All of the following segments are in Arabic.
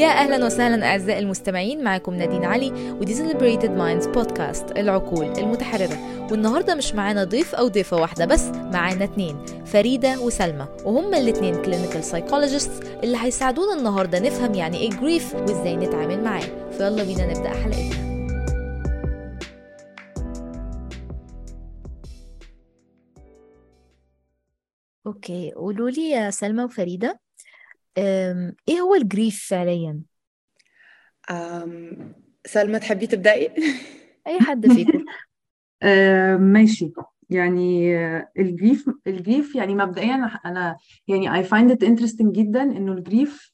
يا أهلا وسهلا أعزائي المستمعين معاكم نادين علي ودي Liberated Minds بودكاست العقول المتحررة. والنهاردة مش معانا ضيف أو ضيفة واحدة بس معانا اتنين فريدة وسلمى. وهما الاتنين clinical psychologists اللي هيساعدونا النهارده نفهم يعني إيه grief وإزاي نتعامل معاه. فيلا بينا نبدأ حلقتنا. okay قولوا لي يا سلمى وفريدة. إيه هو ال grief فعليا؟ أم... سلمى تحبي تبدأي؟ أي حد فيكم. آه ماشي. يعني آه، ال grief ال grief يعني مبدئيا أنا أنا يعني I find it interesting جدا إنه ال grief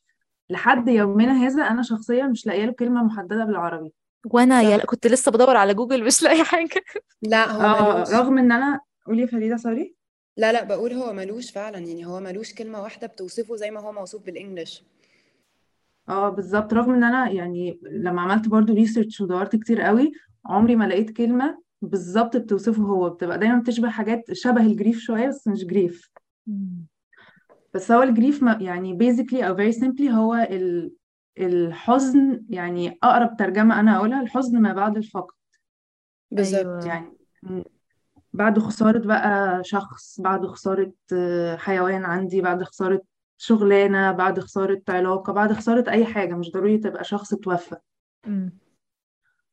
لحد يومنا هذا أنا شخصيا مش لاقية له كلمة محددة بالعربي. وأنا يا كنت لسه بدور على جوجل مش لاقي حاجة. لا هو آه ملوش رغم إن أنا قولي يا فريدة sorry لا لا بقول هو ملوش فعلا يعني هو ملوش كلمة واحدة بتوصفه زي ما هو موصوف بال English. آه بالظبط. رغم إن أنا يعني لما عملت برضو research ودورت كتير قوي عمري ما لقيت كلمة بالظبط بتوصفه هو. بتبقى دايما بتشبه حاجات شبه ال grief شوية بس مش grief. مم. بس هو ال grief يعني basically أو very simply هو ال الحزن يعني أقرب ترجمة أنا أقولها الحزن ما بعد الفقد. بالظبط. يعني بعد خسارة بقى شخص بعد خسارة آه، حيوان عندي بعد خسارة شغلانة بعد خسارة علاقة بعد خسارة أي حاجة مش ضروري تبقى شخص توفى.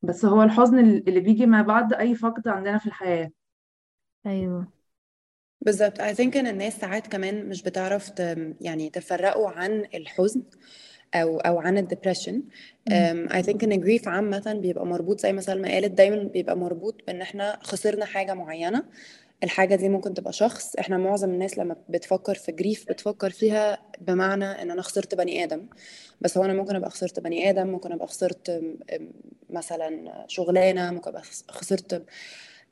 بس هو الحزن اللي بيجي ما بعد أي فقد عندنا في الحياة أيوه بالظبط I think إن الناس ساعات كمان مش بتعرف. يعني تفرقوا عن الحزن أو أو عن الدبريشن. I think إن grief عامة بيبقى مربوط زي ما سلمى قالت دايما بيبقى مربوط بإن إحنا خسرنا حاجة معينة. الحاجة دي ممكن تبقى شخص. إحنا معظم الناس لما بتفكر في جريف بتفكر فيها بمعنى إن أنا خسرت بني آدم. بس هو أنا ممكن أبقى خسرت بني آدم ممكن أبقى خسرت مثلا شغلانة ممكن أبقى خس- خسرت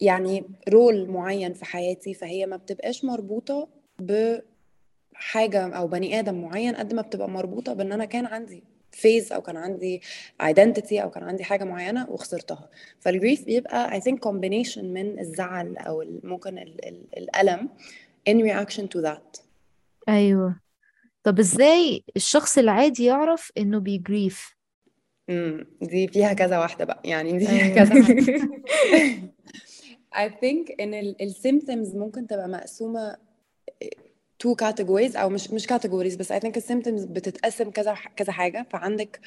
يعني رول معين في حياتي فهي ما بتبقاش مربوطة بحاجة أو بني آدم معين قد ما بتبقى مربوطة بإن أنا كان عندي phase أو كان عندي identity أو كان عندي حاجة معينة وخسرتها فال grief بيبقى I think combination من الزعل أو ممكن ال ال الألم in reaction to that. أيوه. طب إزاي الشخص العادي يعرف إنه بي grieve امم دي فيها كذا واحدة بقى. يعني دي فيها أيوه. كذا I think إن ال ال symptoms ممكن تبقى مقسومة two categories أو مش مش categories بس I think ال symptoms بتتقسم كذا كذا حاجة. فعندك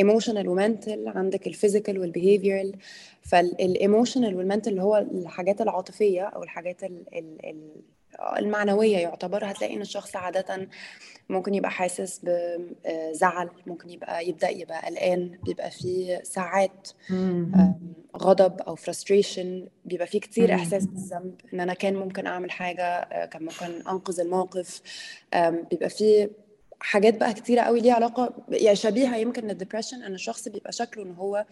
emotional و mental عندك الفيزيكال والبيهيفيرال فالايموشنال والمنتال اللي هو الحاجات العاطفية أو الحاجات ال ال ال المعنوية يعتبر هتلاقي إن الشخص عاده ممكن يبقى حاسس بزعل ممكن يبقى يبدأ يبقى قلقان بيبقى فيه ساعات غضب أو frustration بيبقى فيه كتير مم. إحساس بالذنب إن أنا كان ممكن أعمل حاجة آه، كان ممكن أنقذ الموقف بيبقى فيه حاجات بقى كتيرة قوي ليها علاقة يعني شبيهة يمكن لل depression إن الشخص بيبقى شكله إن هو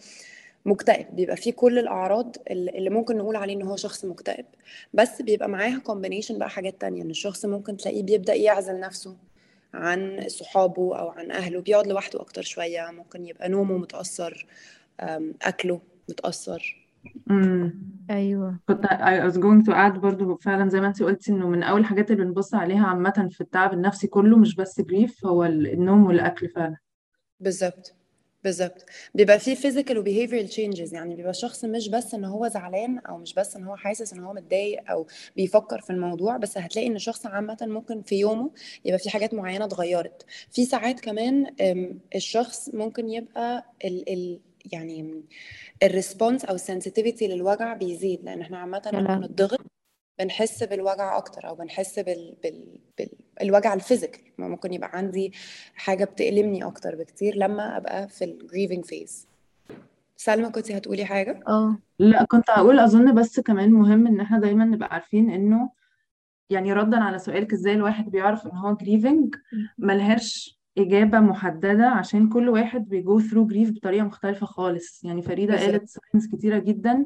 مكتئب. بيبقى فيه كل الأعراض اللي اللي ممكن نقول عليه إن هو شخص مكتئب. بس بيبقى معاها combination بقى حاجات تانية إن الشخص ممكن تلاقيه بيبدأ يعزل نفسه عن صحابه أو عن أهله. بيقعد لوحده أكتر شوية ممكن يبقى نومه متأثر أكله متأثر. مم. أيوه. كنت I was going to add برضو فعلا زي ما انت قلتي إنه من أول الحاجات اللي بنبص عليها عامة في التعب النفسي كله مش بس جريف هو ال- النوم والأكل فعلا. بالظبط. بالظبط. بيبقى فيه physical و behavioral changes يعني بيبقى الشخص مش بس إن هو زعلان أو مش بس إن هو حاسس إن هو متضايق أو بيفكر في الموضوع بس هتلاقي إن الشخص عامة ممكن في يومه يبقى في حاجات معينة اتغيرت. في ساعات كمان الشخص ممكن يبقى ال ال يعني ال response أو ال sensitivity للوجع بيزيد لأن إحنا عامة يا لما بنضغط بنحس بالوجع أكتر أو بنحس بال... بال... بال... الوجع ال physical ممكن يبقى عندي حاجة بتألمني أكتر بكتير لما أبقى في ال grieving phase سلمى كنتي هتقولي حاجة؟ آه. لا كنت هقول أظن بس كمان مهم إن إحنا دايما نبقى عارفين إنه يعني ردا على سؤالك إزاي الواحد بيعرف إن هو grieving ملهاش إجابة محددة عشان كل واحد بي go through grief بطريقة مختلفة خالص. يعني فريدة قالت signs كتيرة جدا.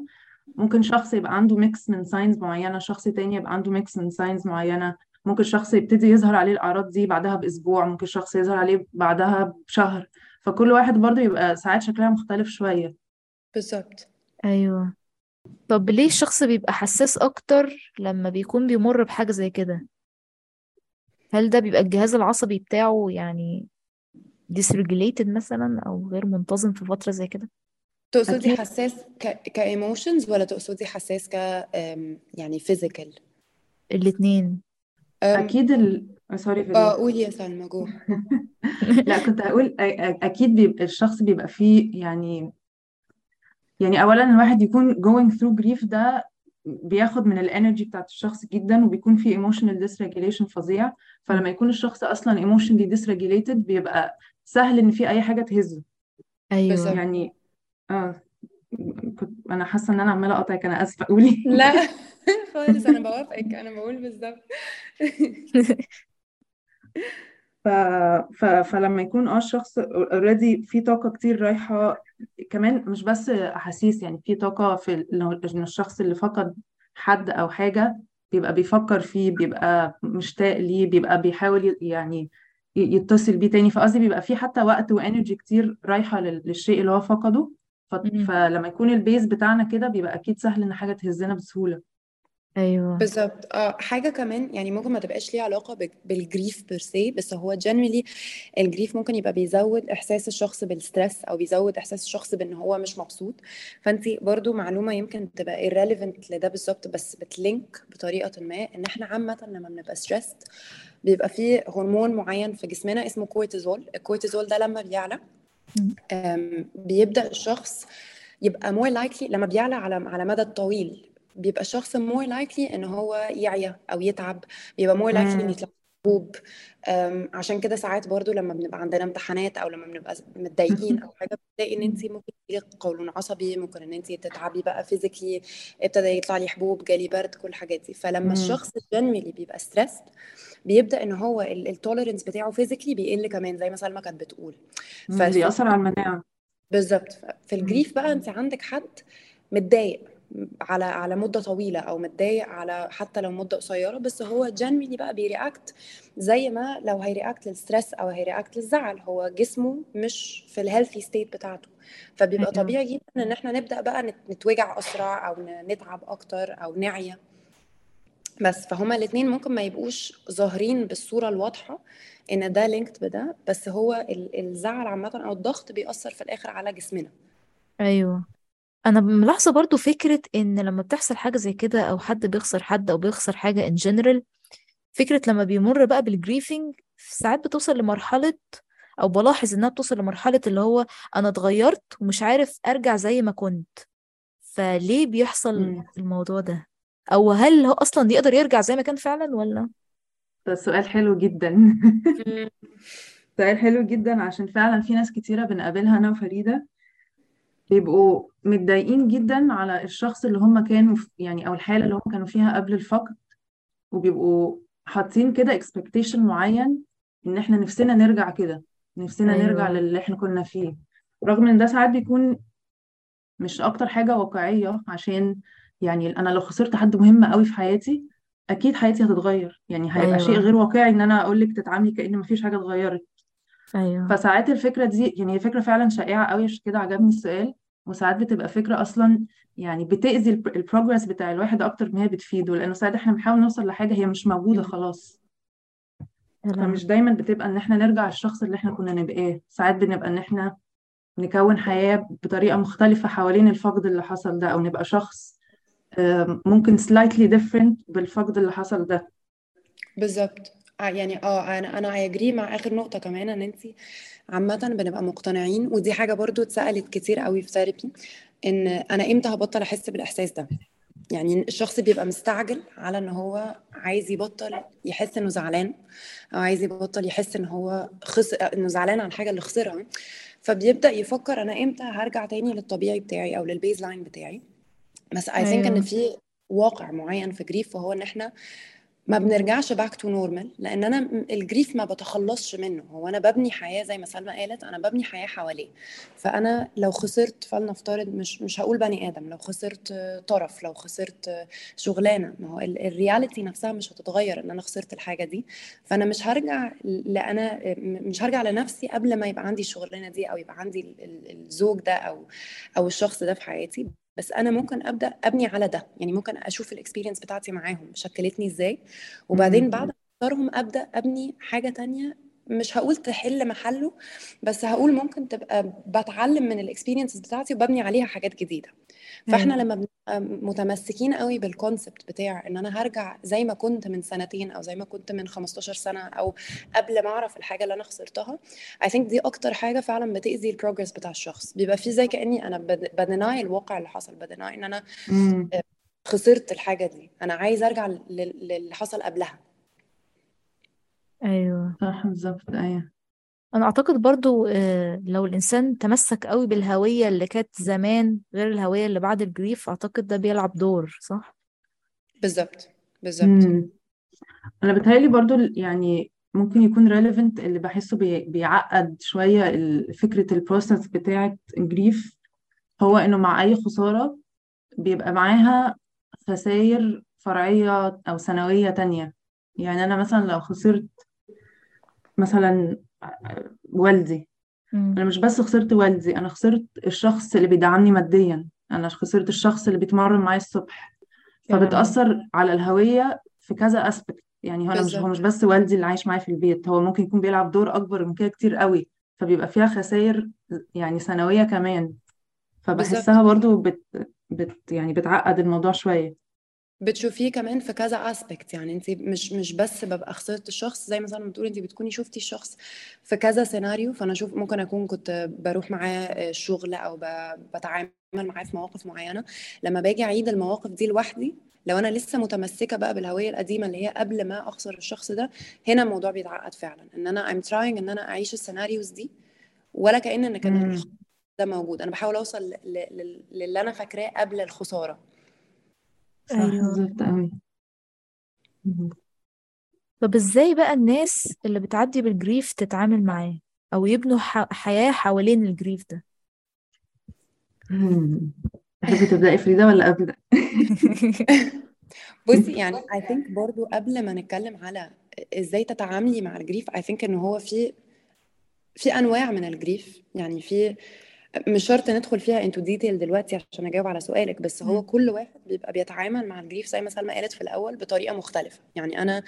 ممكن شخص يبقى عنده mix من signs معينة شخص تاني يبقى عنده mix من signs معينة. ممكن شخص يبتدي يظهر عليه الأعراض دي بعدها بأسبوع ممكن شخص يظهر عليه بعدها بشهر. فكل واحد برضه يبقى ساعات شكلها مختلف شوية. بالظبط. أيوه. طب ليه الشخص بيبقى حساس أكتر لما بيكون بيمر بحاجة زي كده؟ هل ده بيبقى الجهاز العصبي بتاعه يعني dysregulated مثلا أو غير منتظم في فترة زي كده؟ تقصدي حساس ك ك emotions ولا تقصدي حساس ك يعني physical أكيد ال sorry آه فريدة قولي يا سلمى جو. لا كنت هقول أكيد بيبقى الشخص بيبقى فيه يعني يعني اولا الواحد يكون going through grief ده بياخد من الانرجي بتاعت الشخص جدا وبيكون في emotional dysregulation فظيع. فلما يكون الشخص أصلا emotionally dysregulated بيبقى سهل إن في أي حاجة تهزه. أيوه. يعني آه كنت أنا حاسة إن أنا عمالة أقطعك أنا آسفة قولي. لا. خالص أنا بوافقك أنا بقول بالظبط. ف... ف... فلما يكون آه الشخص already في طاقة كتير رايحة كمان مش بس أحاسيس يعني في طاقة في إن الشخص اللي فقد حد أو حاجة بيبقى بيفكر فيه بيبقى مشتاق ليه بيبقى بيحاول يعني يتصل بيه تاني. فقصدي بيبقى في حتى وقت و energy كتير رايحة لل- للشيء اللي هو فقده. ف... فلما يكون ال base بتاعنا كده بيبقى أكيد سهل إن حاجة تهزنا بسهولة. أيوه. بالظبط آه حاجة كمان يعني ممكن ما تبقاش ليها علاقة بال- بال grief per se بس هو generally ال grief ممكن يبقى بيزود إحساس الشخص بال stress أو بيزود إحساس الشخص بإن هو مش مبسوط. فانت برضو معلومة يمكن تبقى irrelevant لده بالظبط بس بت link بطريقة ما إن إحنا عامة لما بنبقى stressed بيبقى فيه هرمون معين في جسمنا اسمه كورتيزول الكورتيزول ده لما بيعلى بيبدأ الشخص يبقى more likely لما بيعلى على على مدى الطويل. بيبقى الشخص more likely إن هو يعيا أو يتعب بيبقى more likely إن. يطلع حبوب عشان كده ساعات برضو لما بنبقى عندنا امتحانات أو لما بنبقى متضايقين أو حاجة بتلاقي إن انت ممكن يجيلك قولون عصبي ممكن إن انت تتعبي بقى physically ابتدى يطلع لي حبوب جالي برد كل الحاجات دي فلما. الشخص generally بيبقى stressed بيبدأ إن هو ال tolerance بتاعه physically بيقل كمان زي ما سلمى كانت بتقول مم. ففي بيأثر على المناعة بالظبط في. ال grief بقى انت عندك حد متضايق على على مدة طويلة أو متضايق على حتى لو مدة قصيرة بس هو generally بقى بي react زي ما لو هي react لل stress أو هي react للزعل هو جسمه مش في ال healthy state بتاعته. فبيبقى طبيعي جدا إن إحنا نبدأ بقى نت- نتوجع أسرع أو نتعب أكتر أو نعيا بس فهما الاثنين ممكن ما يبقوش ظاهرين بالصورة الواضحة إن ده linked بده بس هو ال- الزعل عامة أو الضغط بيأثر في الآخر على جسمنا. أيوه. أنا ملاحظة برضو فكرة إن لما بتحصل حاجة زي كده أو حد بيخسر حد أو بيخسر حاجة in general فكرة لما بيمر بقى بال grieving ساعات بتوصل لمرحلة أو بلاحظ إنها بتوصل لمرحلة اللي هو أنا اتغيرت ومش عارف أرجع زي ما كنت. فليه بيحصل مم. الموضوع ده؟ أو هل هو أصلا يقدر يرجع زي ما كان فعلا ولا؟ ده سؤال حلو جدا. سؤال حلو جدا عشان فعلا في ناس كتيرة بنقابلها أنا وفريدة. بيبقوا متضايقين جدا على الشخص اللي هم كانوا يعني أو الحالة اللي هم كانوا فيها قبل الفقد وبيبقوا حاطين كده expectation معين إن إحنا نفسنا نرجع كده نفسنا نرجع أيوه. للي إحنا كنا فيه. رغم إن ده ساعات بيكون مش أكتر حاجة واقعية عشان يعني أنا لو خسرت حد مهم قوي في حياتي أكيد حياتي هتتغير. يعني هيبقى شيء أيوه. غير واقعي إن أنا أقولك تتعاملي كأن مفيش حاجة اتغيرت. أيوه. فساعات الفكرة دي يعني هي فكرة فعلا شائعة قوي عشان كده عجبني السؤال. وساعات بتبقى فكرة أصلا يعني بتأذي البروجرس بتاع الواحد أكتر ما هي بتفيده لأنه ساعات إحنا بنحاول نوصل لحاجة هي مش موجودة خلاص. فمش دايما بتبقى إن إحنا نرجع الشخص اللي إحنا كنا نبقاه. ساعات بنبقى إن إحنا نكون حياة بطريقة مختلفة حوالين الفقد اللي حصل ده أو نبقى شخص ممكن slightly different بالفقد اللي حصل ده. بالظبط. يعني آه أنا أنا اجري مع آخر نقطة كمان إن انت عامه بنبقى مقتنعين ودي حاجة برضو اتسألت كتير قوي في ثيرابي إن أنا إمتى هبطل أحس بالإحساس ده؟ يعني الشخص بيبقى مستعجل على إن هو عايز يبطل يحس إنه زعلان أو عايز يبطل يحس إن هو خسر إنه زعلان عن الحاجة اللي خسرها فبيبدأ يفكر أنا إمتى هرجع تاني للطبيعي بتاعي أو لل baseline بتاعي. بس I think إن أيوه. في واقع معين في grief وهو إن إحنا ما بنرجعش back to normal لأن أنا ال grief ما بتخلصش منه. هو أنا ببني حياة زي ما سلمى قالت أنا ببني حياة حواليه. فأنا لو خسرت فلنفترض مش مش هقول بني آدم لو خسرت طرف لو خسرت شغلانة ما هو ال- ال reality نفسها مش هتتغير إن أنا خسرت الحاجة دي. فأنا مش هرجع لأنا مش هرجع لنفسي قبل ما يبقى عندي الشغلانة دي أو يبقى عندي ال- ال- الزوج ده أو أو الشخص ده في حياتي. بس أنا ممكن أبدأ أبني على ده. يعني ممكن أشوف ال experience بتاعتي معاهم. شكلتني إزاي؟ وبعدين. بعد ما أخسرهم أبدأ أبني حاجة تانية مش هقول تحل محله بس هقول ممكن تبقى بتعلم من ال experiences بتاعتي وببني عليها حاجات جديدة. فإحنا لما بنبقى متمسكين قوي بالكونسبت بتاع إن أنا هرجع زي ما كنت من سنتين أو زي ما كنت من 15 سنة أو قبل ما أعرف الحاجة اللي أنا خسرتها I think دي أكتر حاجة فعلا بتأذي البروجرس بتاع الشخص. بيبقى في زي كأني أنا بدناي الواقع اللي حصل بدناي إن أنا امم خسرت الحاجة دي. أنا عايز أرجع لل- للي حصل قبلها. أيوه. صح بالظبط أيوه. أنا أعتقد برضو آه، لو الإنسان تمسك قوي بالهوية اللي كانت زمان غير الهوية اللي بعد ال grief أعتقد ده بيلعب دور صح؟ بالظبط بالظبط. امم أنا بتهيألي برضو يعني ممكن يكون relevant اللي بحسه بي- بيعقد شوية ال- فكرة ال process بتاعة ال grief هو إنه مع أي خسارة بيبقى معاها خسائر فرعية أو ثانوية تانية. يعني أنا مثلا لو خسرت مثلا والدي. أنا مش بس خسرت والدي أنا خسرت الشخص اللي بيدعمني ماديا. أنا خسرت الشخص اللي بيتمرن معايا الصبح. كلام فبتأثر على الهوية في كذا اسبكت يعني هو مش هو مش بس والدي اللي عايش معايا في البيت. هو ممكن يكون بيلعب دور أكبر من كده كتير قوي. فبيبقى فيها خسائر يعني سنوية كمان. فبحسها برضو بت, بت يعني بتعقد الموضوع شوية. بتشوفيه كمان في كذا اسبكت يعني انت مش مش بس ببقى خسرت الشخص زي مثلا ما بتقولي انت بتكوني شفتي الشخص في كذا سيناريو فأنا شوف ممكن أكون كنت بروح معاه الشغل أو بتعامل معاه في مواقف معينة. لما باجي أعيد المواقف دي لوحدي لو أنا لسه متمسكة بقى بالهوية القديمة اللي هي قبل ما أخسر الشخص ده هنا الموضوع بيتعقد فعلا. إن أنا I'm trying إن أنا أعيش السيناريوز دي ولا كأن إن كان ده موجود. أنا بحاول أوصل للي أنا فاكراه قبل الخسارة. صح. أيوه. بالظبط قوي طب إزاي بقى الناس اللي بتعدي بال grief تتعامل معاه؟ أو يبنوا ح... حياة حوالين ال grief ده؟ تحبي تبدأي فريدة ولا أبدأ؟ بصي يعني I think برضو قبل ما نتكلم على إزاي تتعاملي مع ال grief I think إن هو في في أنواع من ال grief. يعني في مش شرط ندخل فيها into detail دلوقتي عشان أجاوب على سؤالك بس هو مم. كل واحد بيبقى بيتعامل مع ال grief زي ما سلمى قالت في الأول بطريقة مختلفة يعني أنا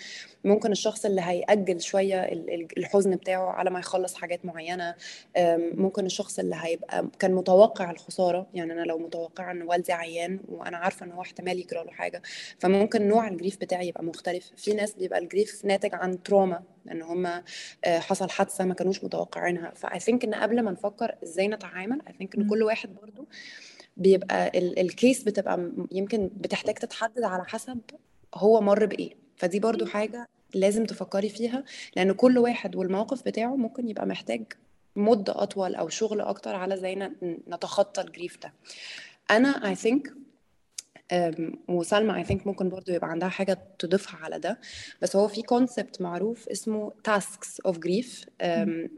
ممكن الشخص اللي هيأجل شوية ال- ال- الحزن بتاعه على ما يخلص حاجات معينة ممكن الشخص اللي هيبقى كان متوقع الخسارة يعني أنا لو متوقعه إن والدي عيان وأنا عارفة إن هو احتمال يجرى له حاجة فممكن نوع ال grief بتاعي يبقى مختلف في ناس بيبقى ال grief ناتج عن trauma ان هم حصل حادثة ما كانوش متوقعينها. ف I think إن قبل ما نفكر إزاي نتعامل I think إن. كل واحد برضو بيبقى ال- ال case بتبقى يمكن بتحتاج تتحدد على حسب هو مر بإيه. فدي برضو حاجة لازم تفكري فيها لأن كل واحد والموقف بتاعه ممكن يبقى محتاج مدة أطول أو شغل أكتر على زي ن- نتخطى ال grief ده. أنا I think وسلمى I think ممكن برضو يبقى عندها حاجة تضيفها على ده. بس هو في concept معروف اسمه tasks of grief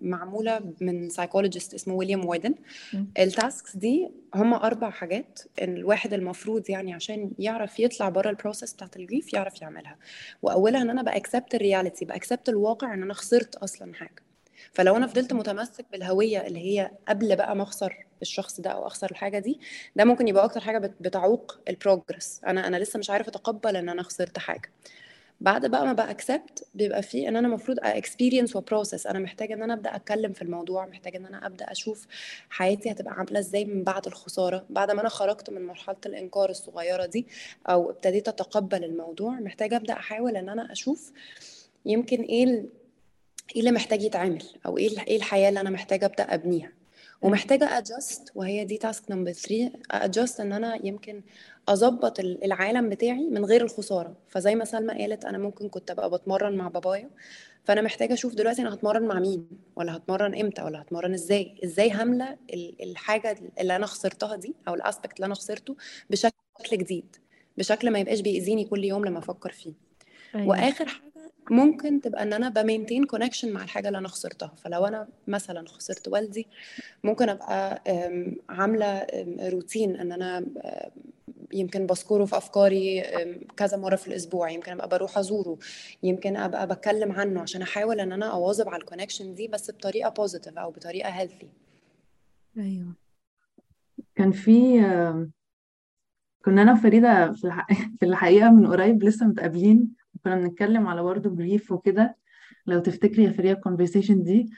معمولة من psychologist اسمه ويليام ووردن مم. ال tasks دي هم أربع حاجات الواحد المفروض يعني عشان يعرف يطلع بره ال process بتاعت ال grief يعرف يعملها. وأولها إن أنا ب accept ال reality ب accept الواقع إن أنا خسرت أصلا حاجة. فلو أنا فضلت متمسك بالهوية اللي هي قبل بقى ما أخسر الشخص ده أو أخسر الحاجة دي ده ممكن يبقى أكتر حاجة بت- بتعوق ال progress أنا أنا لسه مش عارفه أتقبل إن أنا خسرت حاجة. بعد بقى ما بقى accept بيبقى في إن أنا المفروض experience و process أنا محتاجة إن أنا أبدأ أتكلم في الموضوع محتاجة إن أنا أبدأ أشوف حياتي هتبقى عاملة إزاي من بعد الخسارة. بعد ما أنا خرجت من مرحلة الإنكار الصغيرة دي أو ابتديت أتقبل الموضوع محتاجة أبدأ أحاول إن أنا أشوف يمكن إيه إيه اللي محتاج يتعمل أو إيه إيه الحياة اللي أنا محتاجة أبدأ أبنيها. ومحتاجة أ adjust وهي دي task number 3 أ adjust إن أنا يمكن أظبط ال- العالم بتاعي من غير الخسارة. فزي ما سلمى قالت أنا ممكن كنت أبقى بتمرن مع بابايا. فأنا محتاجة أشوف دلوقتي أنا هتمرن مع مين ولا هتمرن إمتى ولا هتمرن إزاي؟ إزاي هامله ال- الحاجة اللي أنا خسرتها دي أو ال aspect اللي أنا خسرته بشكل جديد بشكل ما يبقاش بيأذيني كل يوم لما أفكر فيه. أيوه. وآخر حاجة ممكن تبقى إن أنا ب maintain connection مع الحاجة اللي أنا خسرتها. فلو أنا مثلا خسرت والدي ممكن أبقى عاملة روتين إن أنا يمكن بذكره في أفكاري كذا مرة في الأسبوع. يمكن أبقى بروح أزوره. يمكن أبقى بتكلم عنه عشان أحاول إن أنا أواظب على ال connection دي بس بطريقة positive أو بطريقة healthy أيوه. كان في كنا أنا وفريدة في الحقيقة من قريب لسه متقابلين. كنا بنتكلم على برضه grief وكده. لو تفتكري يا فريدة ال conversation دي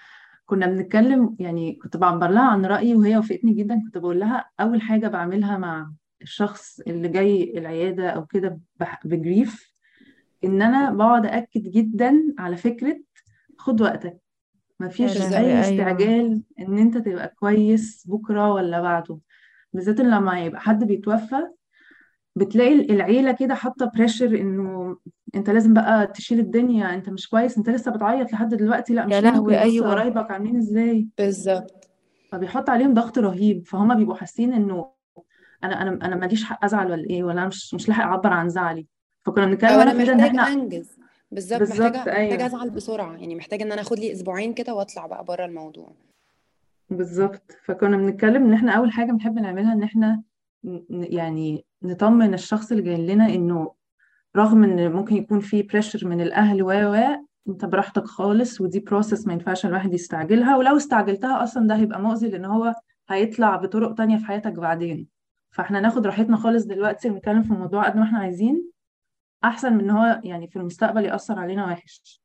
كنا بنتكلم يعني كنت بعبر لها عن رأيي وهي وافقتني جدا. كنت بقول لها أول حاجة بعملها مع الشخص اللي جاي العيادة أو كده ب grief إن أنا بقعد أكد جدا على فكرة خد وقتك. مفيش أي أيوة. استعجال إن أنت تبقى كويس بكرة ولا بعده. بالذات لما يبقى حد بيتوفى بتلاقي العيلة كده حاطة بريشر إنه أنت لازم بقى تشيل الدنيا أنت مش كويس أنت لسه بتعيط لحد دلوقتي؟ لأ يا مش لهوي ممكن أيوة. قرايبك عاملين إزاي؟ بالظبط. فبيحط عليهم ضغط رهيب. فهم بيبقوا حاسين إنه أنا أنا أنا ماليش حق أزعل ولا إيه ولا أنا مش مش لاحق أعبر عن زعلي. فكنا بنتكلم أنا أنا في ده إن إحنا أنجز. بالظبط محتاجه محتاجة أيوه. أزعل بسرعة. يعني محتاجة إن أنا آخد لي أسبوعين كده وأطلع بقى بره الموضوع. بالظبط. فكنا بنتكلم إن إحنا أول حاجة بنحب نعملها إن إحنا يعني نطمن الشخص اللي جاي لنا إنه رغم إن ممكن يكون في pressure من الأهل و و أنت براحتك خالص ودي process ما ينفعش الواحد يستعجلها ولو استعجلتها أصلا ده هيبقى مؤذي لأن هو هيطلع بطرق تانية في حياتك بعدين. فإحنا ناخد راحتنا خالص دلوقتي ونتكلم في الموضوع قد ما إحنا عايزين. أحسن من هو يعني في المستقبل يأثر علينا وحش.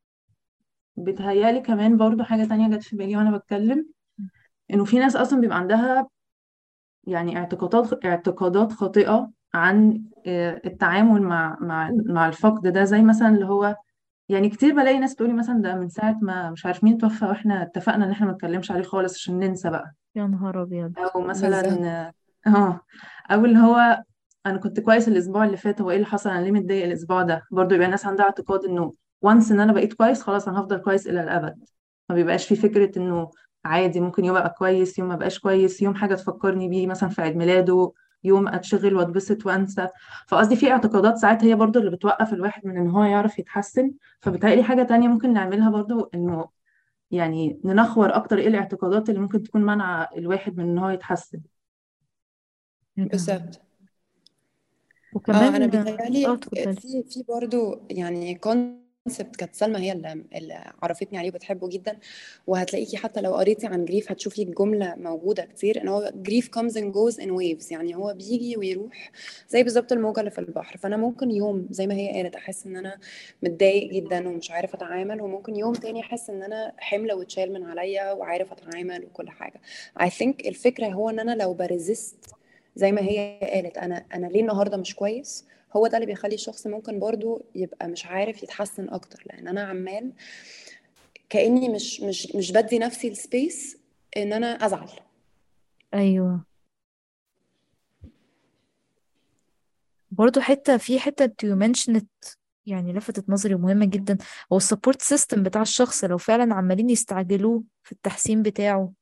بتهيالي كمان برضو حاجة تانية جت في بالي وأنا بتكلم إنه في ناس أصلا بيبقى عندها يعني اعتقادات اعتقادات خاطئة عن آه، التعامل مع مع مع الفقد ده زي مثلا اللي هو يعني كتير بلاقي ناس تقولي مثلا ده من ساعة ما مش عارف مين توفى وإحنا اتفقنا إن إحنا ما نتكلمش عليه خالص عشان ننسى بقى. يا نهار أبيض. أو مثلا آه أو اللي هو أنا كنت كويس الأسبوع اللي فات هو إيه اللي حصل؟ أنا ليه متضايق الأسبوع ده؟ برضو يبقى الناس عندها اعتقاد إنه وانس إن أنا بقيت كويس خلاص أنا هفضل كويس إلى الأبد. ما بيبقاش في فكرة إنه عادي ممكن يوم أبقى كويس يوم ما بقاش كويس يوم حاجة تفكرني بيه مثلا في عيد ميلاده يوم أتشغل وأتبسط وأنسى. فقصدي في اعتقادات ساعات هي برضو اللي بتوقف الواحد من إن هو يعرف يتحسن. فبتهيألي حاجة تانية ممكن نعملها برضو إنه يعني ننخور أكتر إيه الاعتقادات اللي ممكن تكون مانعة الواحد من إن هو يتحسن. بالظبط. وكمان أنا آه بيتهيألي اتفضلي. في في برضه يعني كونسبت كانت سلمى هي اللي, عرفتني عليه وبتحبه جدا. وهتلاقيكي حتى لو قريتي عن جريف هتشوفي الجملة موجودة كتير إن هو جريف comes and goes in waves. يعني هو بيجي ويروح زي بالظبط الموجة اللي في البحر. فأنا ممكن يوم زي ما هي قالت أحس إن أنا متضايق جدا ومش عارف أتعامل وممكن يوم تاني أحس إن أنا حملة واتشال من عليا وعارف أتعامل وكل حاجة. I think الفكرة هو إن أنا لو ب resist زي ما هي قالت أنا أنا ليه النهارده مش كويس؟ هو ده اللي بيخلي الشخص ممكن برضو يبقى مش عارف يتحسن أكتر. لأن أنا عمال كأني مش مش مش بدي نفسي ال space إن أنا أزعل. أيوة. برضو حتة في حتة you mentioned يعني لفتت نظري ومهمة جدا. هو ال support system بتاع الشخص لو فعلا عمالين يستعجلوه في التحسين بتاعه.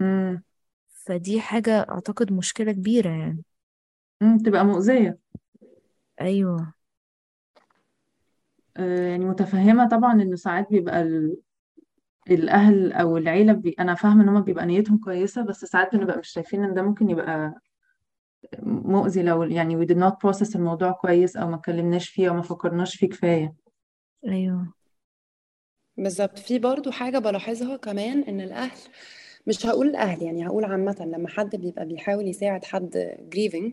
امم فدي حاجة أعتقد مشكلة كبيرة يعني. امم تبقى مؤذية. أيوة. آه، يعني متفهمة طبعا انه ساعات بيبقى ال... الأهل أو العيلة بي... أنا فاهمة إن هما بيبقى نيتهم كويسة بس ساعات بنبقى مش شايفين إن ده ممكن يبقى مؤذي لو يعني we did not process الموضوع كويس أو ما اتكلمناش فيه أو ما فكرناش فيه كفاية. أيوة. بالظبط. في برضو حاجة بلاحظها كمان إن الأهل مش هقول الأهل يعني هقول عامة لما حد بيبقى بيحاول يساعد حد grieving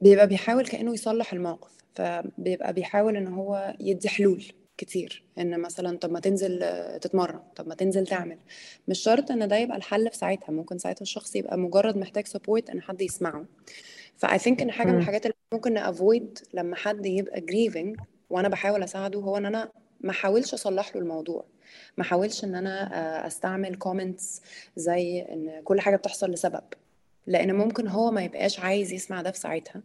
بيبقى بيحاول كأنه يصلح الموقف فبيبقى بيحاول إن هو يدي حلول كتير إن مثلا طب ما تنزل تتمرن طب ما تنزل تعمل. مش شرط إن ده يبقى الحل في ساعتها ممكن ساعتها الشخص يبقى مجرد محتاج support إن حد يسمعه. ف I think إن حاجة من الحاجات اللي ممكن ن avoid لما حد يبقى grieving وأنا بحاول أساعده هو إن أنا ما احاولش أصلح له الموضوع. ما احاولش إن أنا آه، أستعمل comments زي إن كل حاجة بتحصل لسبب. لأن ممكن هو ما يبقاش عايز يسمع ده في ساعتها.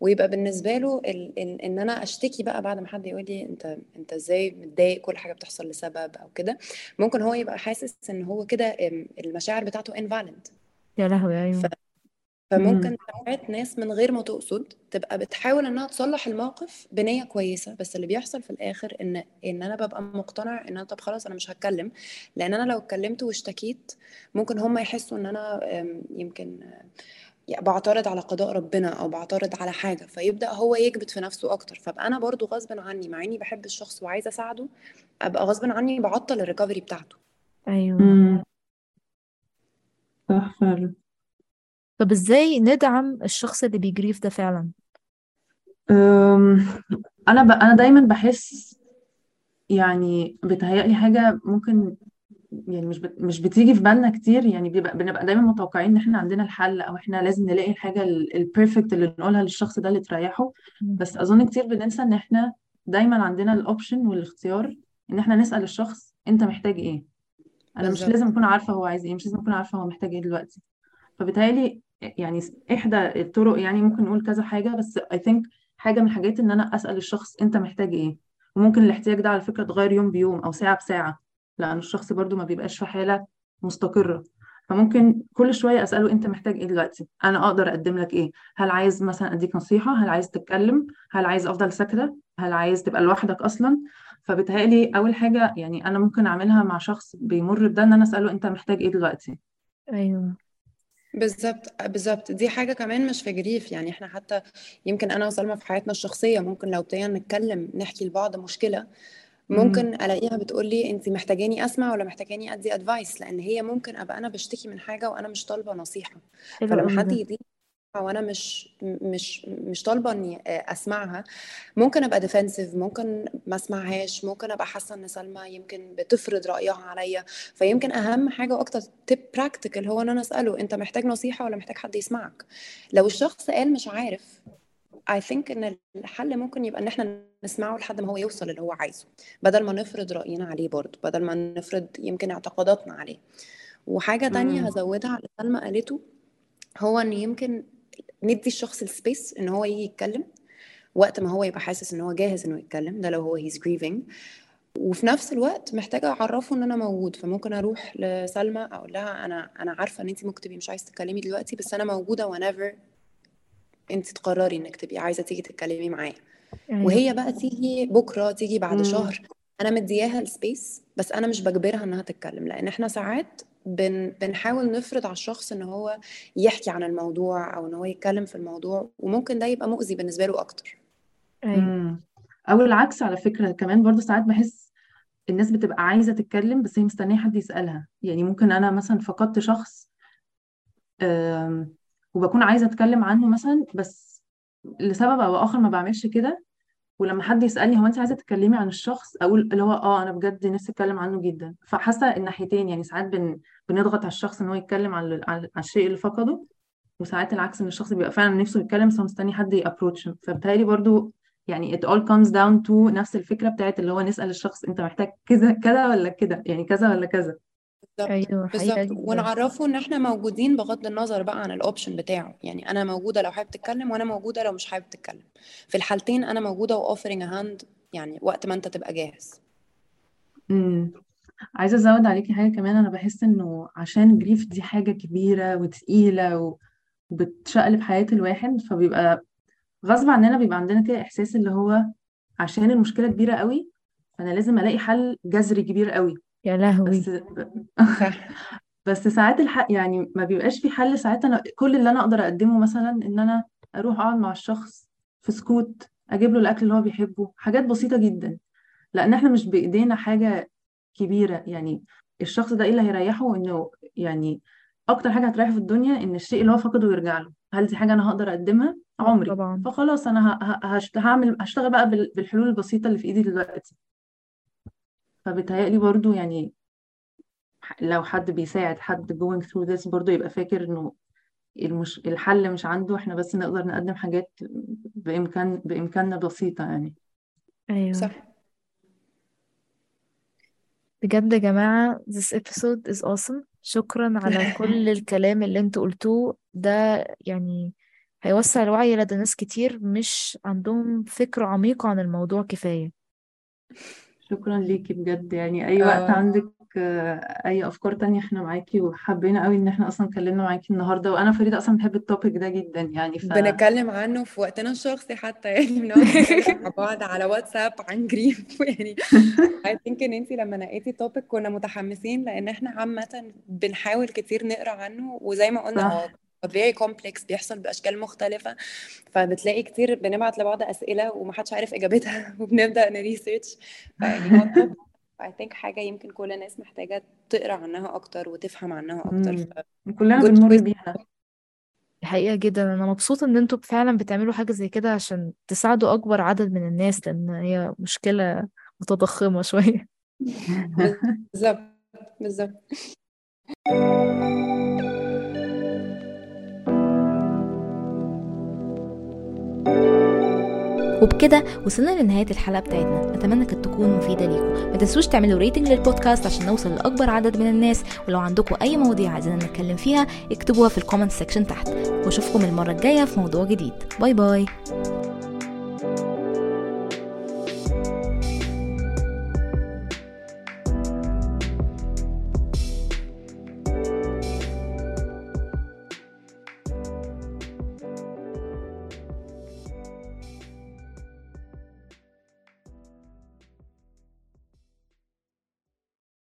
ويبقى بالنسبة له ال ال إن أنا أشتكي بقى بعد ما حد يقول لي أنت أنت إزاي متضايق كل حاجة بتحصل لسبب أو كده ممكن هو يبقى حاسس إن هو كده ام، المشاعر بتاعته invalid. يا لهوي أيوة. فممكن امم. ساعات ناس من غير ما تقصد تبقى بتحاول إنها تصلح الموقف بنية كويسة بس اللي بيحصل في الآخر إن إن أنا ببقى مقتنع إن أنا طب خلاص أنا مش هتكلم لأن أنا لو اتكلمت واشتكيت ممكن هم يحسوا إن أنا يمكن يعني بعترض على قضاء ربنا أو بعترض على حاجة فيبدأ هو يكبت في نفسه أكتر. فأبقى أنا برضو غصب عني مع إني بحب الشخص وعايزة أساعده أبقى غصب عني بعطل الريكفري بتاعته. أيوة. امم. صح فعلا. طب إزاي ندعم الشخص اللي بي grieve ده فعلا؟ أنا ب... أنا دايما بحس يعني بتهيألي حاجة ممكن يعني مش بت... مش بتيجي في بالنا كتير يعني بيبقى بنبقى دايما متوقعين إن إحنا عندنا الحل أو إحنا لازم نلاقي الحاجة ال perfect اللي نقولها للشخص ده اللي تريحه. بس أظن كتير بننسى إن إحنا دايما عندنا ال option والاختيار إن إحنا نسأل الشخص أنت محتاج إيه. أنا مش لازم أكون عارفة هو عايز إيه مش لازم أكون عارفة هو محتاج إيه دلوقتي. فبالتالي يعني إحدى الطرق يعني ممكن نقول كذا حاجة بس I think حاجة من الحاجات إن أنا أسأل الشخص أنت محتاج إيه وممكن الاحتياج ده على فكرة يتغير يوم بيوم أو ساعة بساعة لأن الشخص برضو ما بيبقاش في حالة مستقرة فممكن كل شوية أسأله أنت محتاج إيه دلوقتي؟ أنا أقدر أقدم لك إيه؟ هل عايز مثلا أديك نصيحة؟ هل عايز تتكلم؟ هل عايز أفضل ساكتة؟ هل عايز تبقى لوحدك أصلا؟ فبتهيألي أول حاجة يعني أنا ممكن أعملها مع شخص بيمر بده إن أنا أسأله أنت محتاج إيه دلوقتي؟ أيوه بالظبط بالظبط دي حاجة كمان مش في جريف. يعني إحنا حتى يمكن أنا وسلمى في حياتنا الشخصية ممكن لو ابتدينا نتكلم نحكي لبعض مشكلة ممكن ألاقيها بتقول لي انت محتاجاني أسمع ولا محتاجاني أدي ادفايس لأن هي ممكن أبقى أنا بشتكي من حاجة وأنا مش طالبة نصيحة. حلو فلما حد يديني وأنا مش مش مش طالبة إني أسمعها. ممكن أبقى ديفensive ممكن ما أسمعهاش ممكن أبقى حاسة إن سلمى يمكن بتفرض رأيها عليا. فيمكن أهم حاجة وأكتر تip practical هو إن أنا أسأله أنت محتاج نصيحة ولا محتاج حد يسمعك؟ لو الشخص قال مش عارف I think إن الحل ممكن يبقى إن إحنا نسمعه لحد ما هو يوصل اللي هو عايزه بدل ما نفرض رأينا عليه برضه بدل ما نفرض يمكن اعتقاداتنا عليه. وحاجة تانية هزودها على سلمى قالته هو إن يمكن ندي الشخص ال space إن هو يجي يتكلم وقت ما هو يبقى حاسس إن هو جاهز إنه يتكلم ده لو هو he's grieving. وفي نفس الوقت محتاجة أعرفه إن أنا موجود فممكن أروح لسلمى أقول لها أنا أنا عارفة إن أنت ممكن تبقي مش عايزة تتكلمي دلوقتي بس أنا موجودة whenever أنت تقرري إنك تبقي عايزة تيجي تتكلمي معايا. أيوه. وهي بقى تيجي بكرة تيجي بعد شهر أنا مدياها ال space بس أنا مش بجبرها إنها تتكلم لأن إحنا ساعات بن بنحاول نفرض على الشخص إن هو يحكي عن الموضوع أو إن هو يتكلم في الموضوع وممكن ده يبقى مؤذي بالنسبة له أكتر. أيوه. أو العكس على فكرة كمان برضو ساعات بحس الناس بتبقى عايزة تتكلم بس هي مستنية حد يسألها. يعني ممكن أنا مثلا فقدت شخص وبكون عايزة أتكلم عنه مثلا بس لسبب أو آخر ما بعملش كده ولما حد يسألني هو أنت عايزة تتكلمي عن الشخص؟ أقول اللي هو آه أنا بجد نفسي أتكلم عنه جدا. فحاسة الناحيتين يعني ساعات بن... بنضغط على الشخص إن هو يتكلم عن عن الشيء اللي فقده وساعات العكس إن الشخص بيبقى فعلا نفسه يتكلم بس هو مستني حد ي approach. فبالتالي برضو يعني it all comes down to نفس الفكرة بتاعت اللي هو نسأل الشخص أنت محتاج كذا كذا ولا كده؟ يعني كذا ولا كذا. بالظبط أيوه حقيقة بالظبط جدا. ونعرفه إن إحنا موجودين بغض النظر بقى عن ال option بتاعه. يعني أنا موجودة لو حابب تتكلم وأنا موجودة لو مش حابب تتكلم. في الحالتين أنا موجودة و offering hand يعني وقت ما أنت تبقى جاهز. امم. عايزة أزود عليكي حاجة كمان. أنا بحس إنه عشان الجريف دي حاجة كبيرة وتقيلة وبتشقلب حياة الواحد فبيبقى غصب عننا بيبقى عندنا كده إحساس اللي هو عشان المشكلة كبيرة قوي فأنا لازم ألاقي حل جذري كبير قوي. يا لهوي. بس بس ساعات الحق يعني ما بيبقاش في حل. ساعات أنا كل اللي أنا أقدر أقدمه مثلا إن أنا أروح أقعد مع الشخص في سكوت أجيب له الأكل اللي هو بيحبه حاجات بسيطة جدا. لأن إحنا مش بإيدينا حاجة كبيرة. يعني الشخص ده إيه اللي هيريحه؟ إنه يعني أكتر حاجة هتريحه في الدنيا إن الشيء اللي هو فقده يرجع له. هل دي حاجة أنا هقدر أقدمها؟ عمري. طبعا. فخلاص أنا هعمل هشتغل بقى بال- بالحلول البسيطة اللي في إيدي دلوقتي. فبيتهيألي برضو يعني لو حد بيساعد حد going through this برضو يبقى فاكر إنه المش... الحل مش عنده إحنا بس نقدر نقدم حاجات بإمكان بإمكاننا بسيطة يعني. أيوه. صح. بجد يا جماعة this episode is awesome. شكرا على كل الكلام اللي أنتوا قلتوه. ده يعني هيوسع الوعي لدى ناس كتير مش عندهم فكرة عميقة عن الموضوع كفاية. شكرا ليكي بجد. يعني أي وقت آه. عندك آه، أي أفكار تانية إحنا معاكي وحبينا قوي إن إحنا أصلا اتكلمنا معاكي النهارده. وأنا فريدة أصلا بحب ال topic ده جدا يعني ف بنتكلم عنه في وقتنا الشخصي حتى يعني بنقعد مع بعض على واتساب عن grief يعني I think إن أنتي لما نقيتي topic كنا متحمسين لأن إحنا عامة بنحاول كتير نقرأ عنه وزي ما قلنا هو very complex بيحصل بأشكال مختلفة فبتلاقي كتير بنبعت لبعض أسئلة ومحدش عارف إجابتها وبنبدأ ن research فيعني I think حاجة يمكن كل الناس محتاجة تقرأ عنها أكتر وتفهم عنها أكتر. كلنا بنمر بيها. دي حقيقة جدا. أنا مبسوطة إن أنتوا فعلا بتعملوا حاجة زي كده عشان تساعدوا أكبر عدد من الناس لأن هي مشكلة متضخمة شوية. بالظبط بالظبط. وبكده وصلنا لنهاية الحلقة بتاعتنا. أتمنى كانت تكون مفيدة ليكم. ما تنسوش تعملوا rating لل podcast عشان نوصل لأكبر عدد من الناس. ولو عندكم أي مواضيع عايزين نتكلم فيها اكتبوها في ال comment section تحت. وأشوفكم المرة الجاية في موضوع جديد. bye bye